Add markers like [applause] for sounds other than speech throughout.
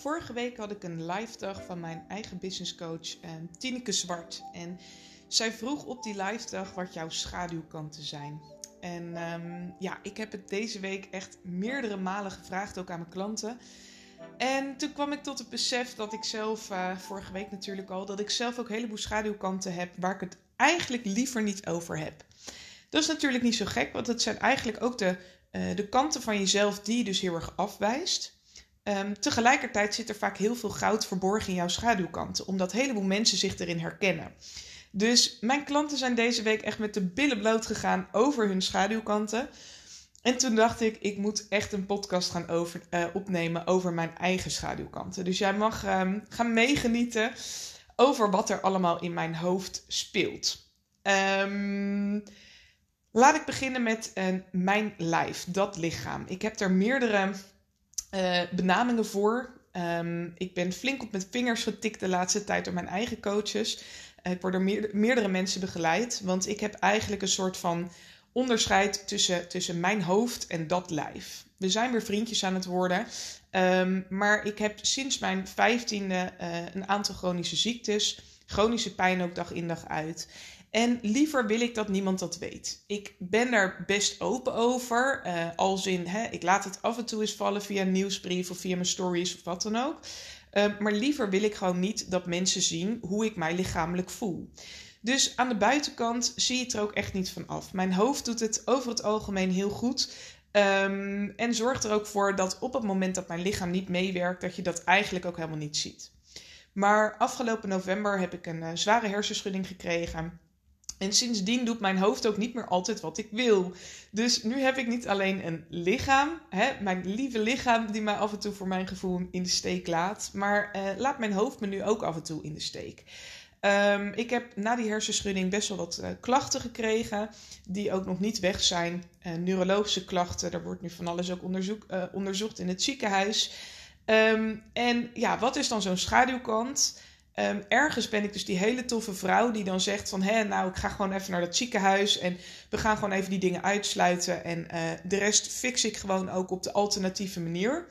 Vorige week had ik een live dag van mijn eigen business coach, eh, Tineke Zwart. En zij vroeg op die live dag wat jouw schaduwkanten zijn. En ehm, ja, ik heb het deze week echt meerdere malen gevraagd, ook aan mijn klanten. En toen kwam ik tot het besef dat ik zelf, uh, vorige week natuurlijk al, dat ik zelf ook een heleboel schaduwkanten heb waar ik het eigenlijk liever niet over heb. Dat is natuurlijk niet zo gek, want het zijn eigenlijk ook de, uh, de kanten van jezelf die je dus heel erg afwijst. Um, tegelijkertijd zit er vaak heel veel goud verborgen in jouw schaduwkanten, omdat een heleboel mensen zich erin herkennen. Dus mijn klanten zijn deze week echt met de billen bloot gegaan over hun schaduwkanten. En toen dacht ik, ik moet echt een podcast gaan over, uh, opnemen over mijn eigen schaduwkanten. Dus jij mag um, gaan meegenieten over wat er allemaal in mijn hoofd speelt. Um, laat ik beginnen met uh, mijn lijf, dat lichaam. Ik heb er meerdere uh, benamingen voor. Um, ik ben flink op mijn vingers getikt de laatste tijd door mijn eigen coaches. Uh, ik word door meerdere, mensen begeleid, want ik heb eigenlijk een soort van onderscheid tussen, tussen mijn hoofd en dat lijf. We zijn weer vriendjes aan het worden. Um, maar ik heb sinds mijn vijftiende uh, een aantal chronische ziektes. Chronische pijn ook dag in dag uit. En liever wil ik dat niemand dat weet. Ik ben daar best open over. Uh, als in, hè, ik laat het af en toe eens vallen via een nieuwsbrief of via mijn stories of wat dan ook. Uh, maar liever wil ik gewoon niet dat mensen zien hoe ik mij lichamelijk voel. Dus aan de buitenkant zie je het er ook echt niet van af. Mijn hoofd doet het over het algemeen heel goed. Um, en zorgt er ook voor dat op het moment dat mijn lichaam niet meewerkt, dat je dat eigenlijk ook helemaal niet ziet. Maar afgelopen november heb ik een uh, zware hersenschudding gekregen. En sindsdien doet mijn hoofd ook niet meer altijd wat ik wil. Dus nu heb ik niet alleen een lichaam, hè, mijn lieve lichaam, die mij af en toe voor mijn gevoel in de steek laat. Maar uh, laat mijn hoofd me nu ook af en toe in de steek. Um, ik heb na die hersenschudding best wel wat uh, klachten gekregen, die ook nog niet weg zijn. Uh, neurologische klachten, daar wordt nu van alles ook onderzoek, onderzocht in het ziekenhuis. Um, en ja, wat is dan zo'n schaduwkant? Um, ergens ben ik dus die hele toffe vrouw die dan zegt van... hé, nou, ik ga gewoon even naar dat ziekenhuis... en we gaan gewoon even die dingen uitsluiten... en uh, de rest fix ik gewoon ook op de alternatieve manier.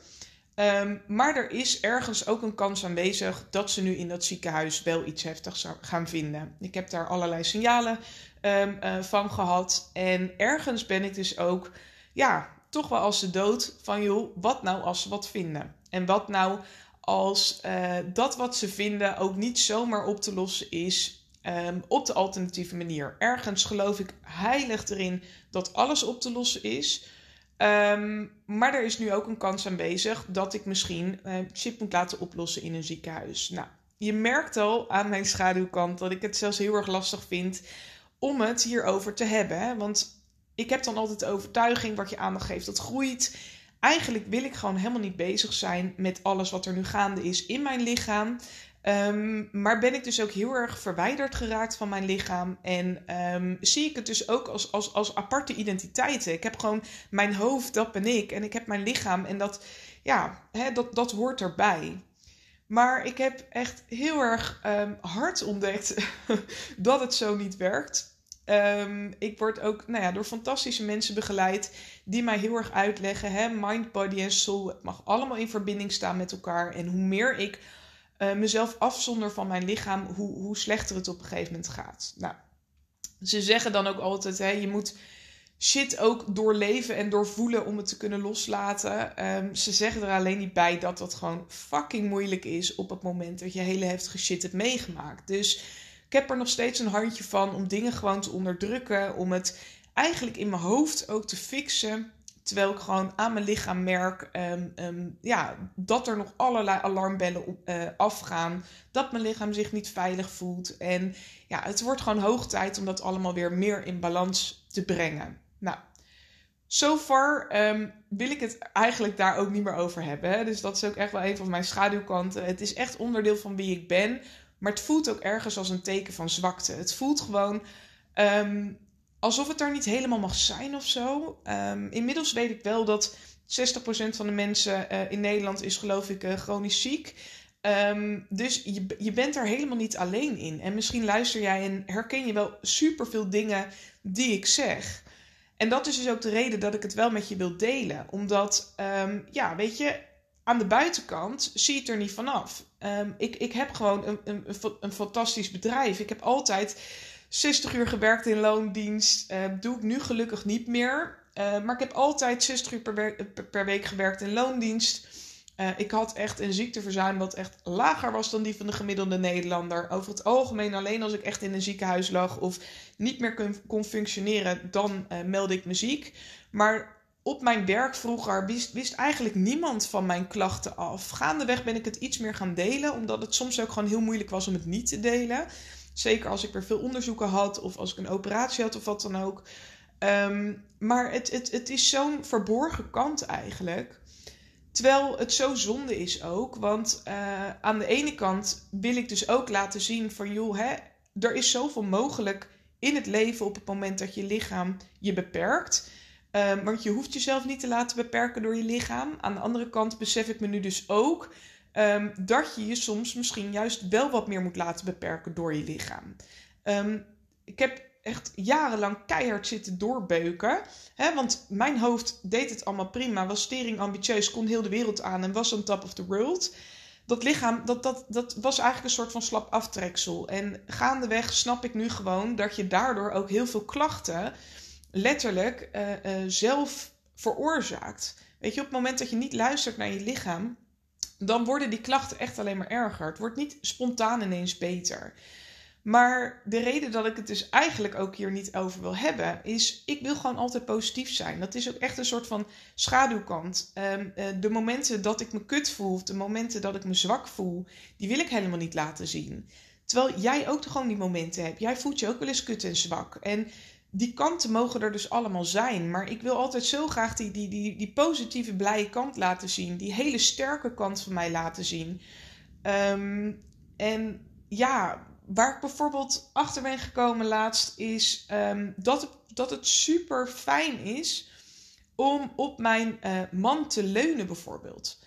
Um, maar er is ergens ook een kans aanwezig... dat ze nu in dat ziekenhuis wel iets heftigs gaan vinden. Ik heb daar allerlei signalen um, uh, van gehad. En ergens ben ik dus ook... ja, toch wel als de dood van... joh, wat nou als ze wat vinden? En wat nou als uh, dat wat ze vinden ook niet zomaar op te lossen is um, op de alternatieve manier. Ergens geloof ik heilig erin dat alles op te lossen is. Um, maar er is nu ook een kans aanwezig dat ik misschien uh, moet laten oplossen in een ziekenhuis. Nou, je merkt al aan mijn schaduwkant dat ik het zelfs heel erg lastig vind om het hierover te hebben. Want ik heb dan altijd de overtuiging wat je aandacht geeft, dat groeit eigenlijk wil ik gewoon helemaal niet bezig zijn met alles wat er nu gaande is in mijn lichaam. Um, maar ben ik dus ook heel erg verwijderd geraakt van mijn lichaam. En um, zie ik het dus ook als, als, als aparte identiteiten. Ik heb gewoon mijn hoofd, dat ben ik. En ik heb mijn lichaam en dat, ja, hè, dat, dat hoort erbij. Maar ik heb echt heel erg um, hard ontdekt [laughs] dat het zo niet werkt. Um, ik word ook nou ja, door fantastische mensen begeleid die mij heel erg uitleggen. Hè, mind, body en soul. Het mag allemaal in verbinding staan met elkaar. En hoe meer ik uh, mezelf afzonder van mijn lichaam, hoe, hoe slechter het op een gegeven moment gaat. Nou, ze zeggen dan ook altijd: hè, je moet shit ook doorleven en doorvoelen om het te kunnen loslaten. Um, ze zeggen er alleen niet bij dat dat gewoon fucking moeilijk is op het moment dat je hele heftige shit hebt meegemaakt. Dus ik heb er nog steeds een handje van om dingen gewoon te onderdrukken. Om het eigenlijk in mijn hoofd ook te fixen. Terwijl ik gewoon aan mijn lichaam merk um, um, ja, dat er nog allerlei alarmbellen op, uh, afgaan. Dat mijn lichaam zich niet veilig voelt. En ja, het wordt gewoon hoog tijd om dat allemaal weer meer in balans te brengen. Nou, so far um, wil ik het eigenlijk daar ook niet meer over hebben. Dus dat is ook echt wel een van mijn schaduwkanten. Het is echt onderdeel van wie ik ben. Maar het voelt ook ergens als een teken van zwakte. Het voelt gewoon um, alsof het er niet helemaal mag zijn of zo. Um, inmiddels weet ik wel dat 60% van de mensen uh, in Nederland is geloof ik uh, chronisch ziek. Um, dus je, bent er helemaal niet alleen in. En misschien luister jij en herken je wel superveel dingen die ik zeg. En dat is dus ook de reden dat ik het wel met je wil delen. Omdat, ja, weet je, aan de buitenkant zie je het er niet vanaf. Um, ik, ik heb gewoon een, een, een, fantastisch bedrijf. Ik heb altijd 60 uur gewerkt in loondienst. Uh, doe ik nu gelukkig niet meer. Uh, maar ik heb altijd 60 uur per, per week gewerkt in loondienst. Ik had echt een ziekteverzuim wat echt lager was dan die van de gemiddelde Nederlander. Over het algemeen, alleen als ik echt in een ziekenhuis lag of niet meer kon, kon functioneren, dan uh, meldde ik me ziek. Maar op mijn werk vroeger wist, wist eigenlijk niemand van mijn klachten af. Gaandeweg ben ik het iets meer gaan delen, omdat het soms ook gewoon heel moeilijk was om het niet te delen. Zeker als ik weer veel onderzoeken had of als ik een operatie had of wat dan ook. Um, maar het, het, het is zo'n verborgen kant eigenlijk. Terwijl het zo zonde is ook. Want uh, aan de ene kant wil ik dus ook laten zien van joh, hè, er is zoveel mogelijk in het leven op het moment dat je lichaam je beperkt. Um, want je hoeft jezelf niet te laten beperken door je lichaam. Aan de andere kant besef ik me nu dus ook um, dat je je soms misschien juist wel wat meer moet laten beperken door je lichaam. Um, ik heb echt jarenlang keihard zitten doorbeuken. Hè? Want mijn hoofd deed het allemaal prima, was stering ambitieus, kon heel de wereld aan en was on top of the world. Dat lichaam, dat, dat, dat was eigenlijk een soort van slap aftreksel. En gaandeweg snap ik nu gewoon dat je daardoor ook heel veel klachten letterlijk uh, uh, zelf veroorzaakt. Weet je, op het moment dat je niet luistert naar je lichaam, dan worden die klachten echt alleen maar erger. Het wordt niet spontaan ineens beter. Maar de reden dat ik het dus eigenlijk ook hier niet over wil hebben, is ik wil gewoon altijd positief zijn. Dat is ook echt een soort van schaduwkant. Um, uh, de momenten dat ik me kut voel, de momenten dat ik me zwak voel, die wil ik helemaal niet laten zien. Terwijl jij ook gewoon die momenten hebt. Jij voelt je ook wel eens kut en zwak. En die kanten mogen er dus allemaal zijn. Maar ik wil altijd zo graag die, die, die, die positieve, blije kant laten zien. Die hele sterke kant van mij laten zien. Um, en ja, waar ik bijvoorbeeld achter ben gekomen laatst, is um, dat, het, dat het super fijn is om op mijn uh, man te leunen, bijvoorbeeld.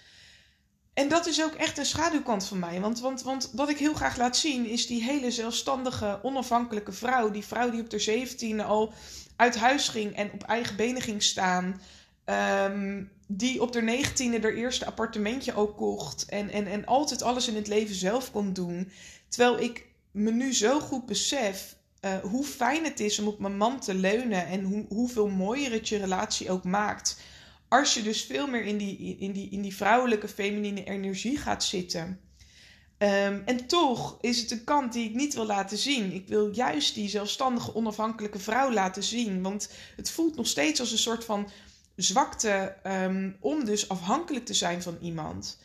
En dat is ook echt een schaduwkant van mij. Want, want, want wat ik heel graag laat zien is die hele zelfstandige, onafhankelijke vrouw. Die vrouw die op haar zeventiende al uit huis ging en op eigen benen ging staan. Um, die op haar negentiende haar eerste appartementje ook kocht. En, en, en altijd alles in het leven zelf kon doen. Terwijl ik me nu zo goed besef uh, hoe fijn het is om op mijn man te leunen. En hoe, hoeveel mooier het je relatie ook maakt als je dus veel meer in die, in die, in die vrouwelijke, feminine energie gaat zitten. Um, en toch is het een kant die ik niet wil laten zien. Ik wil juist die zelfstandige, onafhankelijke vrouw laten zien. Want het voelt nog steeds als een soort van zwakte um, om dus afhankelijk te zijn van iemand.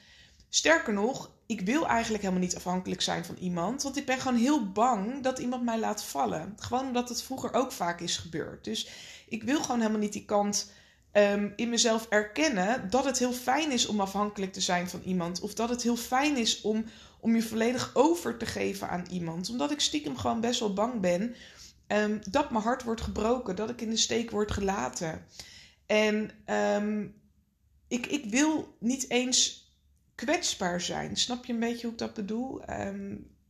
Sterker nog, ik wil eigenlijk helemaal niet afhankelijk zijn van iemand. Want ik ben gewoon heel bang dat iemand mij laat vallen. Gewoon omdat het vroeger ook vaak is gebeurd. Dus ik wil gewoon helemaal niet die kant um, in mezelf erkennen dat het heel fijn is om afhankelijk te zijn van iemand. Of dat het heel fijn is om, om je volledig over te geven aan iemand. Omdat ik stiekem gewoon best wel bang ben um, dat mijn hart wordt gebroken, dat ik in de steek word gelaten. En um, ik, ik wil niet eens kwetsbaar zijn. Snap je een beetje hoe ik dat bedoel?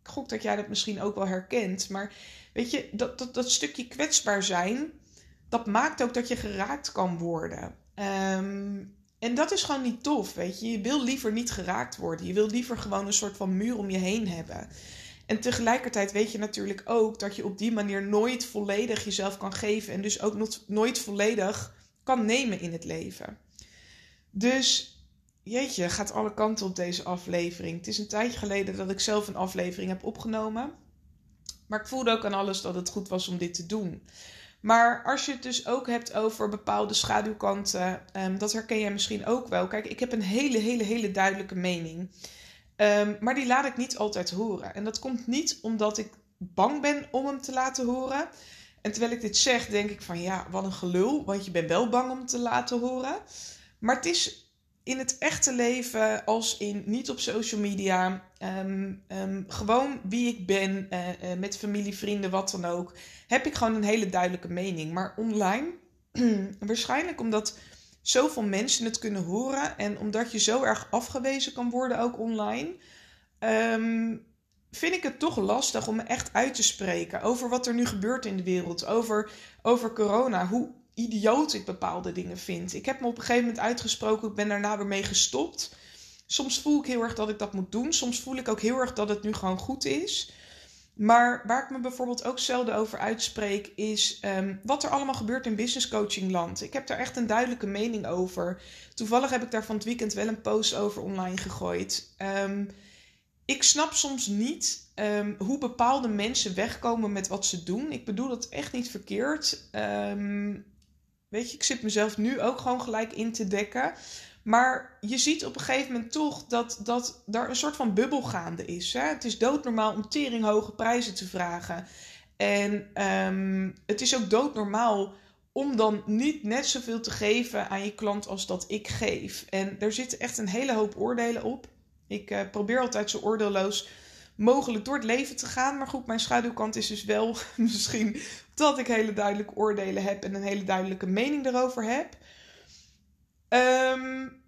ik gok dat jij dat misschien ook wel herkent. Maar weet je, dat, dat stukje kwetsbaar zijn dat maakt ook dat je geraakt kan worden. Um, en dat is gewoon niet tof, weet je. Je wil liever niet geraakt worden. Je wil liever gewoon een soort van muur om je heen hebben. En tegelijkertijd weet je natuurlijk ook dat je op die manier nooit volledig jezelf kan geven. En dus ook nooit volledig kan nemen in het leven. Dus jeetje, gaat alle kanten op deze aflevering. Het is een tijdje geleden dat ik zelf een aflevering heb opgenomen. Maar ik voelde ook aan alles dat het goed was om dit te doen. Maar als je het dus ook hebt over bepaalde schaduwkanten, um, dat herken jij misschien ook wel. Kijk, ik heb een hele, hele, hele duidelijke mening. Um, maar die laat ik niet altijd horen. En dat komt niet omdat ik bang ben om hem te laten horen. En terwijl ik dit zeg, denk ik van ja, wat een gelul, want je bent wel bang om te laten horen. Maar het is in het echte leven als in niet op social media. Um, um, gewoon wie ik ben, uh, uh, met familie, vrienden, wat dan ook. Heb ik gewoon een hele duidelijke mening. Maar online, [clears throat] waarschijnlijk omdat zoveel mensen het kunnen horen. En omdat je zo erg afgewezen kan worden ook online. Um, vind ik het toch lastig om me echt uit te spreken over wat er nu gebeurt in de wereld. Over, over corona. Hoe idioot ik bepaalde dingen vind. Ik heb me op een gegeven moment uitgesproken, ik ben daarna weer mee gestopt. Soms voel ik heel erg dat ik dat moet doen. Soms voel ik ook heel erg dat het nu gewoon goed is. Maar waar ik me bijvoorbeeld ook zelden over uitspreek, is ehm, wat er allemaal gebeurt in business coaching land. Ik heb daar echt een duidelijke mening over. Toevallig heb ik daar van het weekend wel een post over online gegooid. Um, ik snap soms niet um, hoe bepaalde mensen wegkomen met wat ze doen. Ik bedoel dat echt niet verkeerd. Weet je, ik zit mezelf nu ook gewoon gelijk in te dekken. Maar je ziet op een gegeven moment toch dat, dat daar een soort van bubbel gaande is. Hè? Het is doodnormaal om teringhoge prijzen te vragen. En um, het is ook doodnormaal om dan niet net zoveel te geven aan je klant als dat ik geef. En er zitten echt een hele hoop oordelen op. Ik uh, probeer altijd zo oordeelloos mogelijk door het leven te gaan. Maar goed, mijn schaduwkant is dus wel [laughs] misschien dat ik hele duidelijke oordelen heb en een hele duidelijke mening erover heb. Um,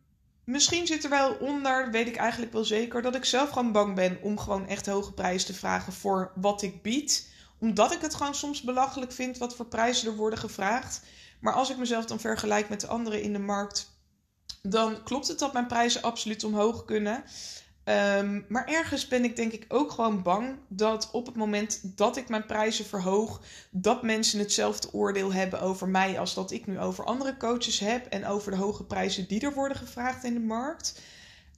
misschien zit er wel onder, weet ik eigenlijk wel zeker, dat ik zelf gewoon bang ben om gewoon echt hoge prijzen te vragen voor wat ik bied. Omdat ik het gewoon soms belachelijk vind wat voor prijzen er worden gevraagd. Maar als ik mezelf dan vergelijk met de anderen in de markt, dan klopt het dat mijn prijzen absoluut omhoog kunnen. Um, maar ergens ben ik denk ik ook gewoon bang dat op het moment dat ik mijn prijzen verhoog, dat mensen hetzelfde oordeel hebben over mij als dat ik nu over andere coaches heb en over de hoge prijzen die er worden gevraagd in de markt.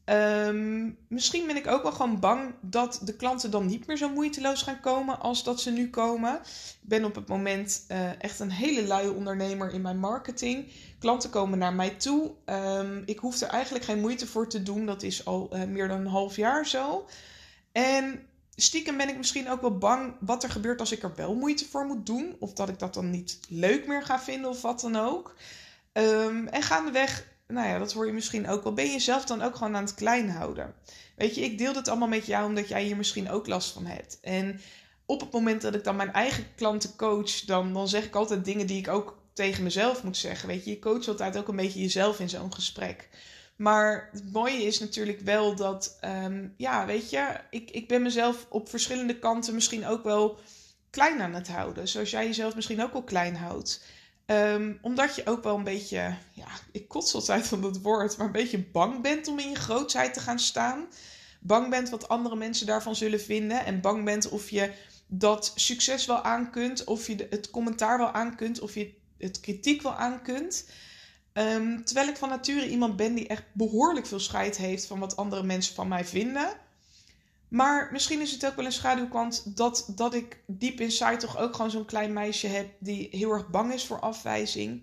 Um, misschien ben ik ook wel gewoon bang dat de klanten dan niet meer zo moeiteloos gaan komen als dat ze nu komen. Ik ben op het moment uh, echt een hele luie ondernemer in mijn marketing. Klanten komen naar mij toe. Um, ik hoef er eigenlijk geen moeite voor te doen. Dat is al uh, meer dan een half jaar zo. En stiekem ben ik misschien ook wel bang wat er gebeurt als ik er wel moeite voor moet doen. Of dat ik dat dan niet leuk meer ga vinden of wat dan ook. Um, en gaandeweg nou ja, dat hoor je misschien ook wel. Ben je jezelf dan ook gewoon aan het klein houden? Weet je, ik deel dit allemaal met jou omdat jij hier misschien ook last van hebt. En op het moment dat ik dan mijn eigen klanten coach, dan, dan zeg ik altijd dingen die ik ook tegen mezelf moet zeggen. Weet je, je coacht altijd ook een beetje jezelf in zo'n gesprek. Maar het mooie is natuurlijk wel dat, um, ja, weet je, ik, ik ben mezelf op verschillende kanten misschien ook wel klein aan het houden. Zoals jij jezelf misschien ook wel klein houdt. Um, omdat je ook wel een beetje, ja, ik kots altijd van dat woord, maar een beetje bang bent om in je grootheid te gaan staan. Bang bent wat andere mensen daarvan zullen vinden. En bang bent of je dat succes wel aan kunt, of je het commentaar wel aan kunt, of je het kritiek wel aan kunt. Um, terwijl ik van nature iemand ben die echt behoorlijk veel scheid heeft van wat andere mensen van mij vinden. Maar misschien is het ook wel een schaduwkant dat, dat ik diep inside toch ook gewoon zo'n klein meisje heb die heel erg bang is voor afwijzing.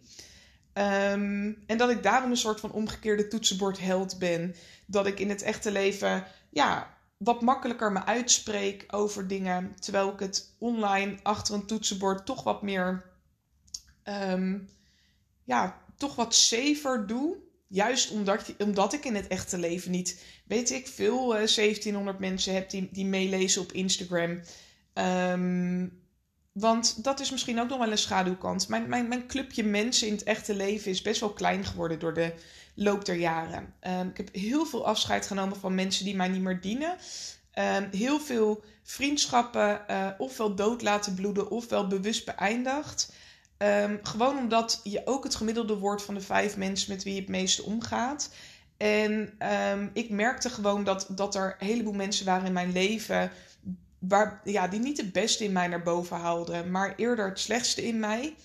Um, en dat ik daarom een soort van omgekeerde toetsenbordheld ben. Dat ik in het echte leven ja, wat makkelijker me uitspreek over dingen. Terwijl ik het online achter een toetsenbord toch wat meer. Um, ja, toch wat safer doe. Juist omdat, omdat ik in het echte leven niet, weet ik, veel uh, 1700 mensen heb die, die meelezen op Instagram. Um, want dat is misschien ook nog wel een schaduwkant. Mijn, mijn, mijn clubje mensen in het echte leven is best wel klein geworden door de loop der jaren. Um, ik heb heel veel afscheid genomen van mensen die mij niet meer dienen. Um, heel veel vriendschappen uh, ofwel dood laten bloeden ofwel bewust beëindigd. Um, gewoon omdat je ook het gemiddelde wordt van de vijf mensen met wie je het meeste omgaat. En um, ik merkte gewoon dat, dat er een heleboel mensen waren in mijn leven. Waar, ja, die niet het beste in mij naar boven haalden, maar eerder het slechtste in mij.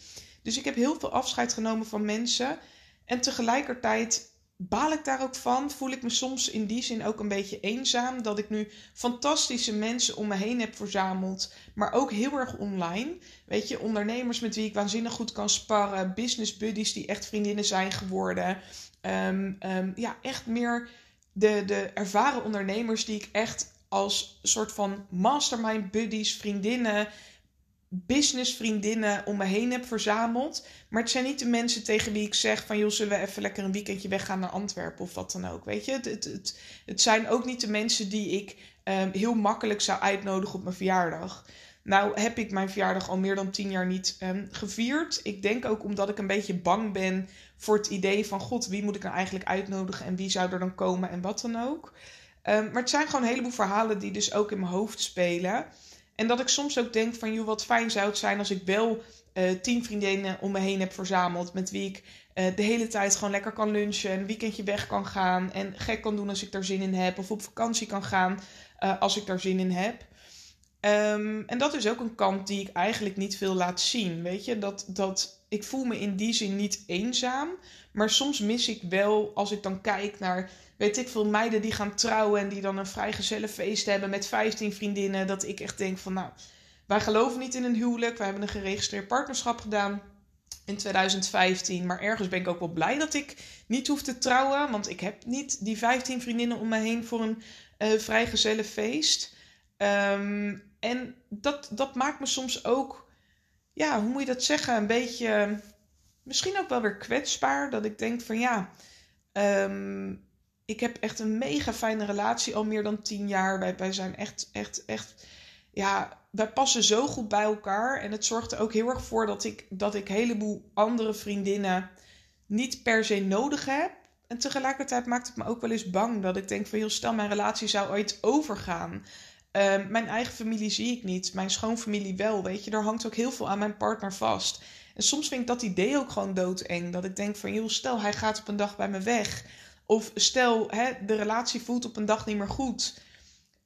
Dus ik heb heel veel afscheid genomen van mensen. En tegelijkertijd baal ik daar ook van. Voel ik me soms in die zin ook een beetje eenzaam. Dat ik nu fantastische mensen om me heen heb verzameld. Maar ook heel erg online. Weet je, ondernemers met wie ik waanzinnig goed kan sparren. Business buddies die echt vriendinnen zijn geworden. Um, um, ja, echt meer de, de ervaren ondernemers die ik echt als soort van mastermind buddies, vriendinnen businessvriendinnen om me heen heb verzameld. Maar het zijn niet de mensen tegen wie ik zeg van... joh, zullen we even lekker een weekendje weggaan naar Antwerpen of wat dan ook, weet je. Het, het, het, het zijn ook niet de mensen die ik um, heel makkelijk zou uitnodigen op mijn verjaardag. Nou heb ik mijn verjaardag al meer dan tien jaar niet um, gevierd. Ik denk ook omdat ik een beetje bang ben voor het idee van... god, wie moet ik nou eigenlijk uitnodigen en wie zou er dan komen en wat dan ook. Um, maar het zijn gewoon een heleboel verhalen die dus ook in mijn hoofd spelen... En dat ik soms ook denk van, joh, wat fijn zou het zijn als ik wel uh, tien vriendinnen om me heen heb verzameld. Met wie ik de hele tijd gewoon lekker kan lunchen, een weekendje weg kan gaan en gek kan doen als ik daar zin in heb, of op vakantie kan gaan als ik daar zin in heb. Ehm, en dat is ook een kant die ik eigenlijk niet veel laat zien. Weet je, dat, dat ik voel me in die zin niet eenzaam. Maar soms mis ik wel, als ik dan kijk naar, weet ik veel, meiden die gaan trouwen en die dan een vrijgezellenfeest hebben met 15 vriendinnen. Dat ik echt denk van, nou, wij geloven niet in een huwelijk. Wij hebben een geregistreerd partnerschap gedaan in 2015. Maar ergens ben ik ook wel blij dat ik niet hoef te trouwen. Want ik heb niet die 15 vriendinnen om me heen voor een uh, vrijgezellenfeest. Um, en dat, dat maakt me soms ook, ja, hoe moet je dat zeggen? Een beetje, misschien ook wel weer kwetsbaar. Dat ik denk van ja, um, ik heb echt een mega fijne relatie al meer dan tien jaar. Wij, wij zijn echt, echt, echt, ja, wij passen zo goed bij elkaar. En het zorgt er ook heel erg voor dat ik, dat ik een heleboel andere vriendinnen niet per se nodig heb. En tegelijkertijd maakt het me ook wel eens bang dat ik denk van, joh, stel mijn relatie zou ooit overgaan. Ehm, mijn eigen familie zie ik niet, mijn schoonfamilie wel, weet je. Daar hangt ook heel veel aan mijn partner vast. En soms vind ik dat idee ook gewoon doodeng. Dat ik denk van, joh, stel hij gaat op een dag bij me weg. Of stel, hè, de relatie voelt op een dag niet meer goed.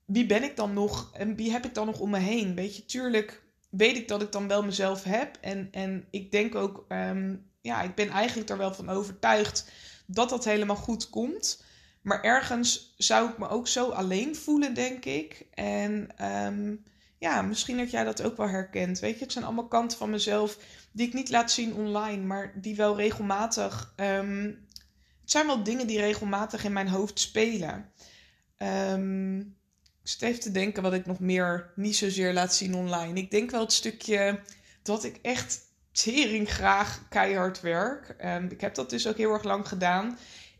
Wie ben ik dan nog en wie heb ik dan nog om me heen? Weet je, tuurlijk weet ik dat ik dan wel mezelf heb. En, en ik denk ook, ehm, ja, ik ben eigenlijk er wel van overtuigd dat dat helemaal goed komt. Maar ergens zou ik me ook zo alleen voelen, denk ik. En um, ja, misschien dat jij dat ook wel herkent. Weet je, het zijn allemaal kanten van mezelf die ik niet laat zien online, maar die wel regelmatig. Um, het zijn wel dingen die regelmatig in mijn hoofd spelen. Um, ik zit even te denken wat ik nog meer niet zozeer laat zien online. Ik denk wel het stukje dat ik echt tering graag keihard werk. ik heb dat dus ook heel erg lang gedaan.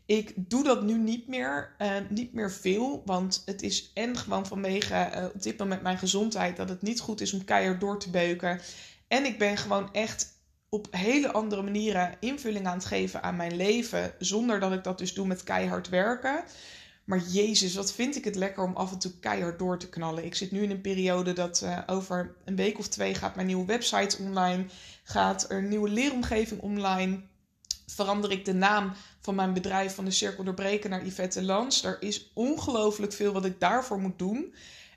Ik doe dat nu niet meer, uh, niet meer veel, want het is en gewoon vanwege uh, op dit moment mijn gezondheid dat het niet goed is om keihard door te beuken. En ik ben gewoon echt op hele andere manieren invulling aan het geven aan mijn leven, zonder dat ik dat dus doe met keihard werken. Maar jezus, wat vind ik het lekker om af en toe keihard door te knallen. Ik zit nu in een periode dat uh, over een week of twee gaat mijn nieuwe website online, gaat er een nieuwe leeromgeving online verander ik de naam van mijn bedrijf van de Cirkel Doorbreken naar Yvette Lans. Er is ongelooflijk veel wat ik daarvoor moet doen.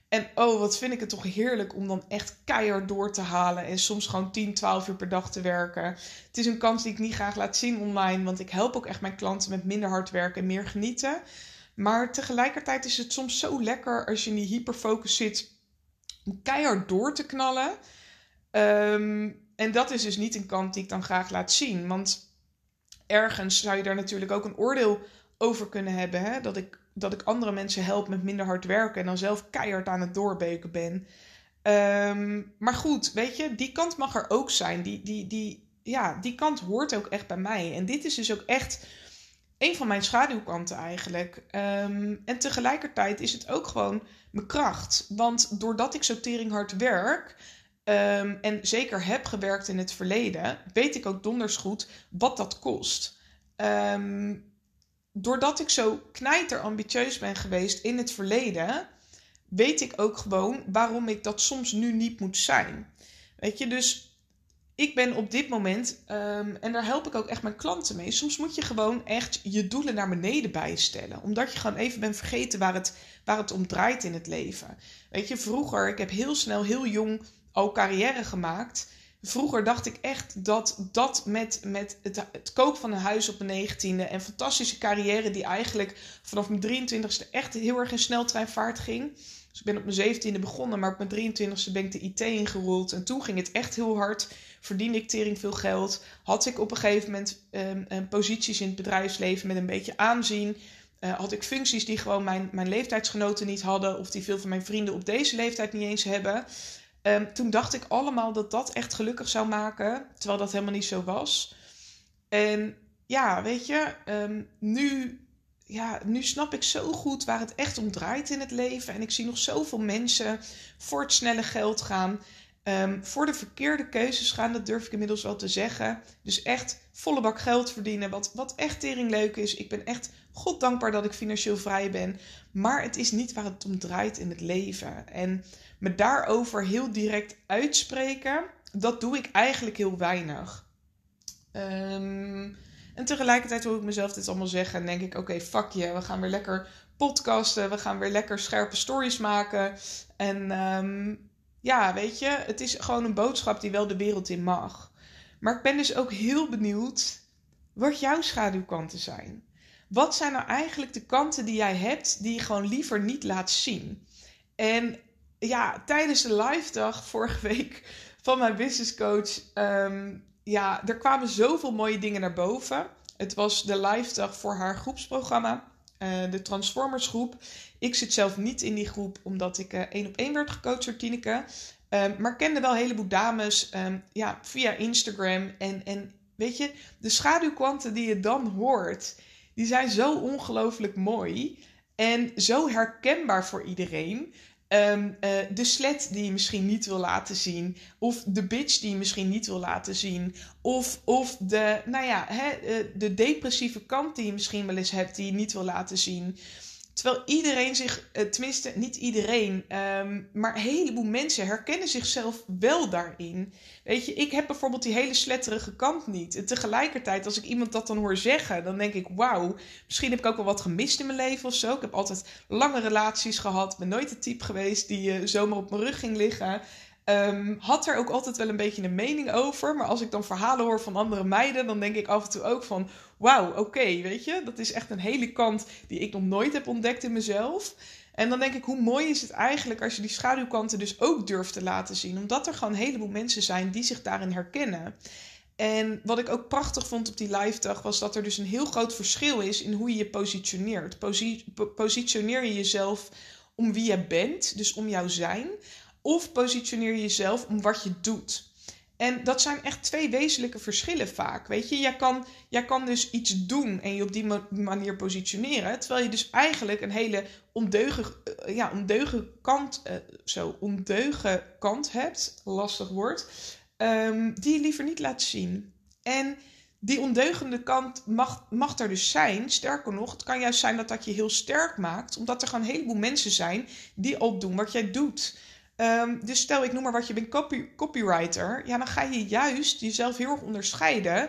En oh, wat vind ik het toch heerlijk om dan echt keihard door te halen. En soms gewoon 10, 12 uur per dag te werken. Het is een kans die ik niet graag laat zien online. Want ik help ook echt mijn klanten met minder hard werken en meer genieten. Maar tegelijkertijd is het soms zo lekker als je in die hyperfocus zit. Om keihard door te knallen. Ehm, en dat is dus niet een kant die ik dan graag laat zien. Want ergens zou je daar natuurlijk ook een oordeel over kunnen hebben. Hè? Dat, ik, dat ik andere mensen help met minder hard werken en dan zelf keihard aan het doorbeken ben. Ehm, maar goed, weet je, die kant mag er ook zijn. Die, die, die, ja, die kant hoort ook echt bij mij. En dit is dus ook echt een van mijn schaduwkanten eigenlijk. Ehm, en tegelijkertijd is het ook gewoon mijn kracht. Want doordat ik zo hard werk, Ehm, en zeker heb gewerkt in het verleden, weet ik ook donders goed wat dat kost. Ehm, doordat ik zo knijter ambitieus ben geweest in het verleden, weet ik ook gewoon waarom ik dat soms nu niet moet zijn. Weet je, dus ik ben op dit moment, ehm, en daar help ik ook echt mijn klanten mee. Soms moet je gewoon echt je doelen naar beneden bijstellen. Omdat je gewoon even bent vergeten waar het, waar het om draait in het leven. Weet je, vroeger, ik heb heel snel, heel jong al carrière gemaakt. Vroeger dacht ik echt dat dat met, met het, het koop van een huis op mijn 19e en fantastische carrière die eigenlijk vanaf mijn 23e echt heel erg in sneltreinvaart ging. Dus ik ben op mijn 17e begonnen, maar op mijn 23e ben ik de IT ingerold. En toen ging het echt heel hard. Verdiende ik tering veel geld. Had ik op een gegeven moment um, posities in het bedrijfsleven met een beetje aanzien. Uh, had ik functies die gewoon mijn, mijn leeftijdsgenoten niet hadden. Of die veel van mijn vrienden op deze leeftijd niet eens hebben. Um, toen dacht ik allemaal dat dat echt gelukkig zou maken, terwijl dat helemaal niet zo was. En ja, weet je, um, nu, ja, nu snap ik zo goed waar het echt om draait in het leven. En ik zie nog zoveel mensen voor het snelle geld gaan. Um, voor de verkeerde keuzes gaan, dat durf ik inmiddels wel te zeggen. Dus echt volle bak geld verdienen, wat, wat echt tering leuk is. Ik ben echt God dankbaar dat ik financieel vrij ben. Maar het is niet waar het om draait in het leven. En me daarover heel direct uitspreken, dat doe ik eigenlijk heel weinig. Um, En tegelijkertijd hoor ik mezelf dit allemaal zeggen en denk ik: oké, fuck je, we gaan weer lekker podcasten, we gaan weer lekker scherpe stories maken. En ehm, ja, weet je, het is gewoon een boodschap die wel de wereld in mag. Maar ik ben dus ook heel benieuwd wat jouw schaduwkanten zijn. Wat zijn nou eigenlijk de kanten die jij hebt die je gewoon liever niet laat zien? En ja, tijdens de live dag vorige week van mijn business coach, ehm, ja, er kwamen zoveel mooie dingen naar boven. Het was de live dag voor haar groepsprogramma, uh, de Transformers groep. Ik zit zelf niet in die groep, omdat ik uh, één op één werd gecoacht door Tineke. Um, maar kende wel een heleboel dames um, ja, via Instagram. En, en weet je, de schaduwkwanten die je dan hoort, die zijn zo ongelooflijk mooi. En zo herkenbaar voor iedereen. Um, uh, de slet die je misschien niet wil laten zien. Of de bitch die je misschien niet wil laten zien. Of, of de, nou ja, hè, eh, de depressieve kant die je misschien wel eens hebt die je niet wil laten zien. Terwijl iedereen zich, eh, tenminste niet iedereen, um, maar een heleboel mensen herkennen zichzelf wel daarin. Weet je, ik heb bijvoorbeeld die hele sletterige kant niet. En tegelijkertijd, als ik iemand dat dan hoor zeggen, dan denk ik: wauw, misschien heb ik ook wel wat gemist in mijn leven of zo. Ik heb altijd lange relaties gehad, ben nooit het type geweest die uh, zomaar op mijn rug ging liggen. Um, had er ook altijd wel een beetje een mening over. Maar als ik dan verhalen hoor van andere meiden, dan denk ik af en toe ook van: wauw, oké, weet je, dat is echt een hele kant die ik nog nooit heb ontdekt in mezelf. En dan denk ik, hoe mooi is het eigenlijk als je die schaduwkanten dus ook durft te laten zien. Omdat er gewoon een heleboel mensen zijn die zich daarin herkennen. En wat ik ook prachtig vond op die live dag was dat er dus een heel groot verschil is in hoe je je positioneert. Posi positioneer je jezelf om wie je bent, dus om jouw zijn. Of positioneer je jezelf om wat je doet. En dat zijn echt twee wezenlijke verschillen vaak. Weet je, jij kan, jij kan dus iets doen en je op die manier positioneren. Terwijl je dus eigenlijk een hele ondeuge, uh, ja, ondeuge kant, uh, zo, ondeuge kant hebt. Lastig woord. Um, die je liever niet laat zien. En die ondeugende kant mag, mag er dus zijn. Sterker nog, het kan juist zijn dat dat je heel sterk maakt. Omdat er gewoon een heleboel mensen zijn die al doen wat jij doet. Um, dus stel, ik noem maar wat, je bent copy, copywriter. Ja, dan ga je juist jezelf heel erg onderscheiden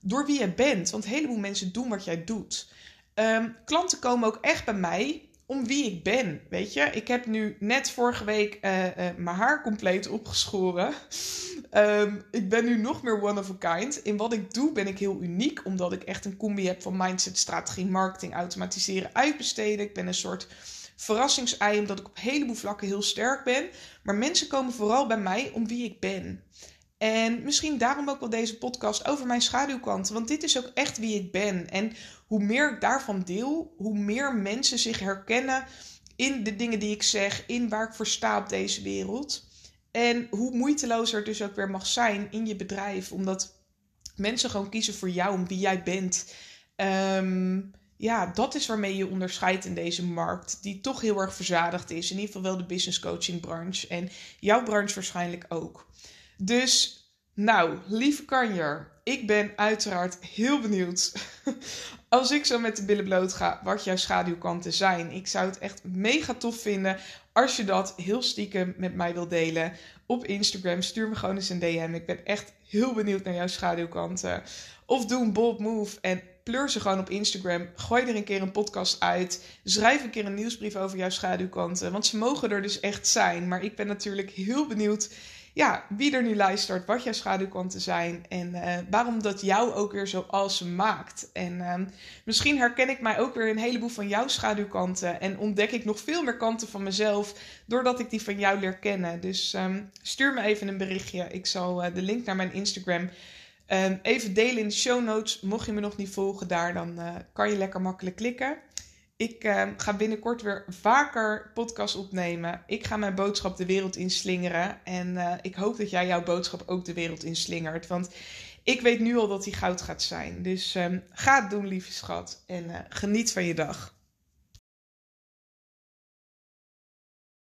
door wie je bent. Want een heleboel mensen doen wat jij doet. Um, klanten komen ook echt bij mij om wie ik ben. Weet je, ik heb nu net vorige week uh, uh, mijn haar compleet opgeschoren. um, [laughs] ik ben nu nog meer one of a kind. In wat ik doe ben ik heel uniek, omdat ik echt een combi heb van mindset, strategie, marketing, automatiseren, uitbesteden. Ik ben een soort verrassingsei, omdat ik op een heleboel vlakken heel sterk ben. Maar mensen komen vooral bij mij om wie ik ben. En misschien daarom ook wel deze podcast over mijn schaduwkanten. Want dit is ook echt wie ik ben. En hoe meer ik daarvan deel, hoe meer mensen zich herkennen in de dingen die ik zeg, in waar ik voor sta op deze wereld. En hoe moeitelozer het dus ook weer mag zijn in je bedrijf. Omdat mensen gewoon kiezen voor jou, om wie jij bent. Um, ja, dat is waarmee je onderscheidt in deze markt, die toch heel erg verzadigd is. In ieder geval wel de business coaching branche en jouw branche waarschijnlijk ook. Dus, nou, lieve kanjer, ik ben uiteraard heel benieuwd [laughs] als ik zo met de billen bloot ga wat jouw schaduwkanten zijn. Ik zou het echt mega tof vinden als je dat heel stiekem met mij wilt delen op Instagram. Stuur me gewoon eens een DM. Ik ben echt heel benieuwd naar jouw schaduwkanten. Of doe een bold move en pleur ze gewoon op Instagram. Gooi er een keer een podcast uit. Schrijf een keer een nieuwsbrief over jouw schaduwkanten. Want ze mogen er dus echt zijn. Maar ik ben natuurlijk heel benieuwd ja, wie er nu luistert, wat jouw schaduwkanten zijn en uh, waarom dat jou ook weer zo awesome maakt. En uh, misschien herken ik mij ook weer een heleboel van jouw schaduwkanten en ontdek ik nog veel meer kanten van mezelf doordat ik die van jou leer kennen. Dus um, stuur me even een berichtje. Ik zal uh, de link naar mijn Instagram Um, even delen in de show notes. Mocht je me nog niet volgen daar, dan uh, kan je lekker makkelijk klikken. Ik uh, ga binnenkort weer vaker podcast opnemen. Ik ga mijn boodschap de wereld inslingeren. En uh, ik hoop dat jij jouw boodschap ook de wereld inslingert. Want ik weet nu al dat die goud gaat zijn. Dus um, ga het doen, lieve schat. En uh, geniet van je dag.